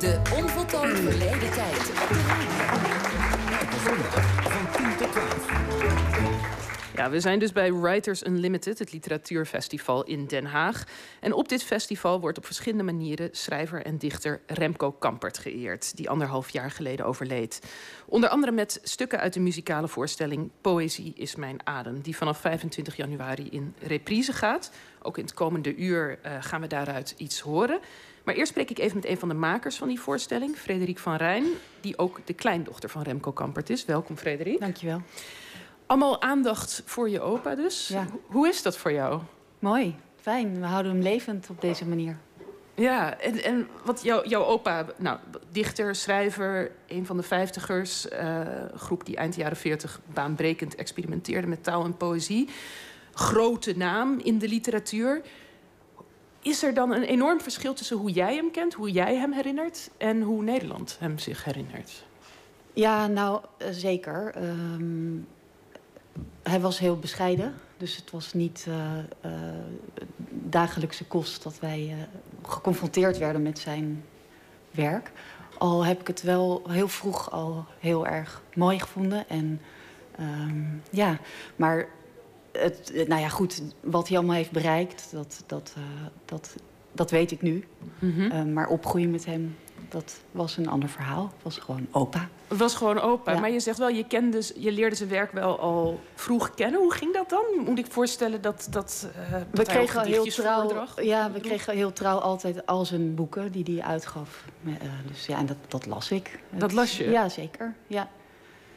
De onvoltooid verleden tijd. Van 10 tot 12. Ja, we zijn dus bij Writers Unlimited, het literatuurfestival in Den Haag. En op dit festival wordt op verschillende manieren schrijver en dichter Remco Kampert geëerd, die anderhalf jaar geleden overleed. Onder andere met stukken uit de muzikale voorstelling Poëzie is mijn adem, die vanaf 25 januari in reprise gaat. Ook in het komende uur uh, gaan we daaruit iets horen. Maar eerst spreek ik even met een van de makers van die voorstelling, Frederik van Rijn, die ook de kleindochter van Remco Kampert is. Welkom, Frederik. Dankjewel. Allemaal aandacht voor je opa dus. Ja. Hoe is dat voor jou? Mooi, fijn. We houden hem levend op deze manier. Ja, en, en wat jou, jouw opa, nou, dichter, schrijver, een van de vijftigers, uh, groep die eind jaren veertig baanbrekend experimenteerde met taal en poëzie. Grote naam in de literatuur. Is er dan een enorm verschil tussen hoe jij hem kent, hoe jij hem herinnert en hoe Nederland hem zich herinnert? Ja, nou uh, zeker. Um, hij was heel bescheiden. Dus het was niet uh, dagelijkse kost dat wij geconfronteerd werden met zijn werk. Al heb ik het wel heel vroeg al heel erg mooi gevonden. En um, ja, maar het, nou ja, goed, wat hij allemaal heeft bereikt, dat, dat, dat, dat weet ik nu. Mm -hmm. maar opgroeien met hem, dat was een ander verhaal. Het was gewoon opa. Het was gewoon opa. Ja. Maar je zegt wel, je, kende, je leerde zijn werk wel al vroeg kennen. Hoe ging dat dan? Moet ik voorstellen dat, dat, uh, dat we kregen heel trouw. Ja, we kregen heel trouw altijd al zijn boeken die hij uitgaf. Uh, dus ja, en dat, dat las ik. Dat las je? Ja, zeker. Ja.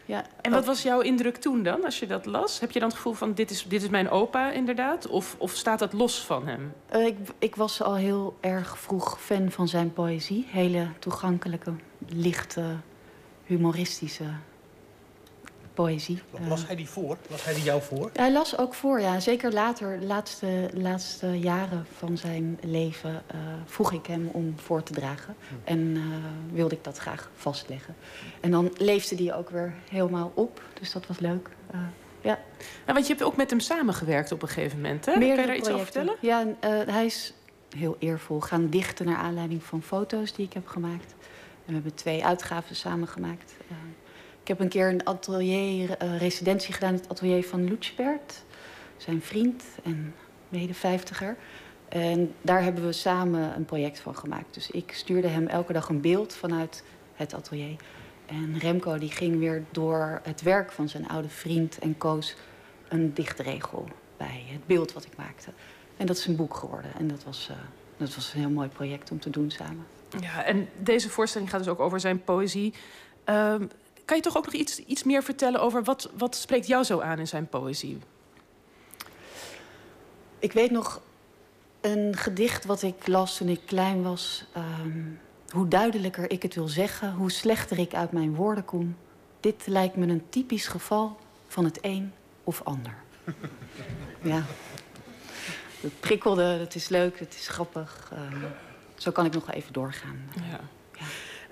Ja. En wat was jouw indruk toen dan, als je dat las? Heb je dan het gevoel van, dit is, dit is mijn opa inderdaad? Of, of staat dat los van hem? Uh, ik, ik was al heel erg vroeg fan van zijn poëzie. Hele toegankelijke, lichte, humoristische poëzie. Las hij die voor? Las hij die jou voor? Hij las ook voor, ja. Zeker later, de laatste, laatste jaren van zijn leven... Uh, vroeg ik hem om voor te dragen. Hm. En uh, wilde ik dat graag vastleggen. En dan leefde die ook weer helemaal op. Dus dat was leuk. Uh, ja. Want je hebt ook met hem samengewerkt op een gegeven moment, hè? Meerdere kan je daar iets over vertellen? Ja, hij is heel eervol gaan dichten... naar aanleiding van foto's die ik heb gemaakt. En we hebben twee uitgaven samengemaakt... Ik heb een keer een atelier, uh, residentie gedaan het atelier van Lutschbert. Zijn vriend en mede vijftiger. En daar hebben we samen een project van gemaakt. Dus ik stuurde hem elke dag een beeld vanuit het atelier. En Remco die ging weer door het werk van zijn oude vriend en koos een dichtregel bij het beeld wat ik maakte. En dat is een boek geworden. En dat was, uh, dat was een heel mooi project om te doen samen. Ja, en deze voorstelling gaat dus ook over zijn poëzie. Uh, kan je toch ook nog iets, iets meer vertellen over wat, wat spreekt jou zo aan in zijn poëzie? Ik weet nog een gedicht wat ik las toen ik klein was. Um, hoe duidelijker ik het wil zeggen, hoe slechter ik uit mijn woorden kom. Dit lijkt me een typisch geval van het een of ander. ja. Het prikkelde, het is leuk, het is grappig. Um, zo kan ik nog even doorgaan. Ja.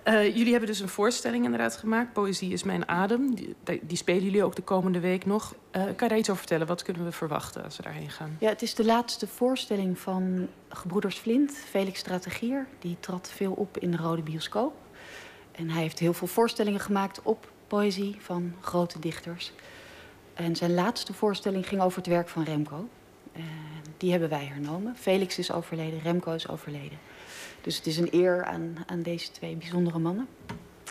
Uh, jullie hebben dus een voorstelling inderdaad gemaakt. Poëzie is mijn adem. Die, die spelen jullie ook de komende week nog. Uh, kan je daar iets over vertellen? Wat kunnen we verwachten als we daarheen gaan? Ja, het is de laatste voorstelling van Gebroeders Flint, Felix Strategier. Die trad veel op in de Rode Bioscoop. En hij heeft heel veel voorstellingen gemaakt op poëzie van grote dichters. En zijn laatste voorstelling ging over het werk van Remco. Uh, die hebben wij hernomen. Felix is overleden, Remco is overleden. Dus het is een eer aan, aan deze twee bijzondere mannen.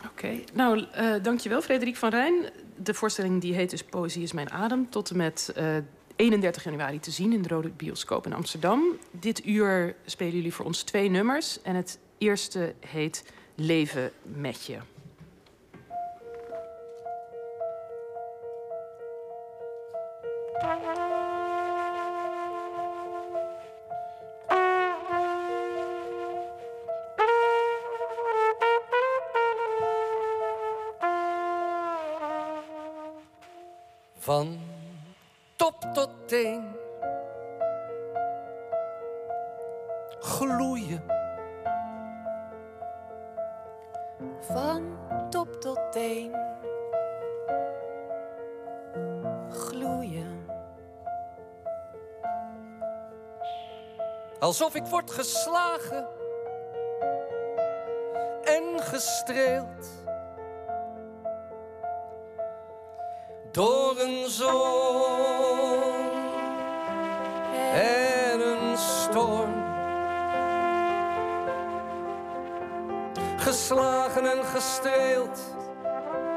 Oké, nou uh, dankjewel Frederik van Rijn. De voorstelling die heet dus Poëzie is mijn adem. Tot en met uh, 31 januari te zien in de Rode Bioscoop in Amsterdam. Dit uur spelen jullie voor ons twee nummers. En het eerste heet Leven met je. Van top tot teen. Gloeien. Van top tot teen. Gloeien. Alsof ik word geslagen. en gestreeld. Door een zon en een storm. Geslagen en gestreeld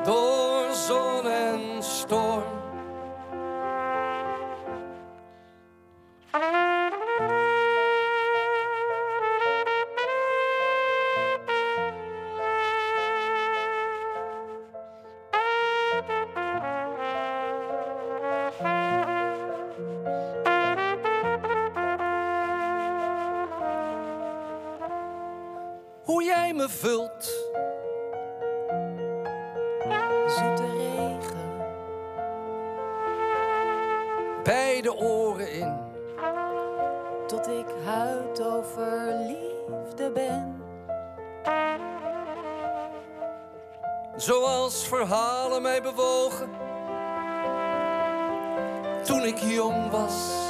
door zon en storm. Zoete regen, beide oren in. tot ik huid over liefde ben. Zoals verhalen mij bewogen. Toen ik jong was.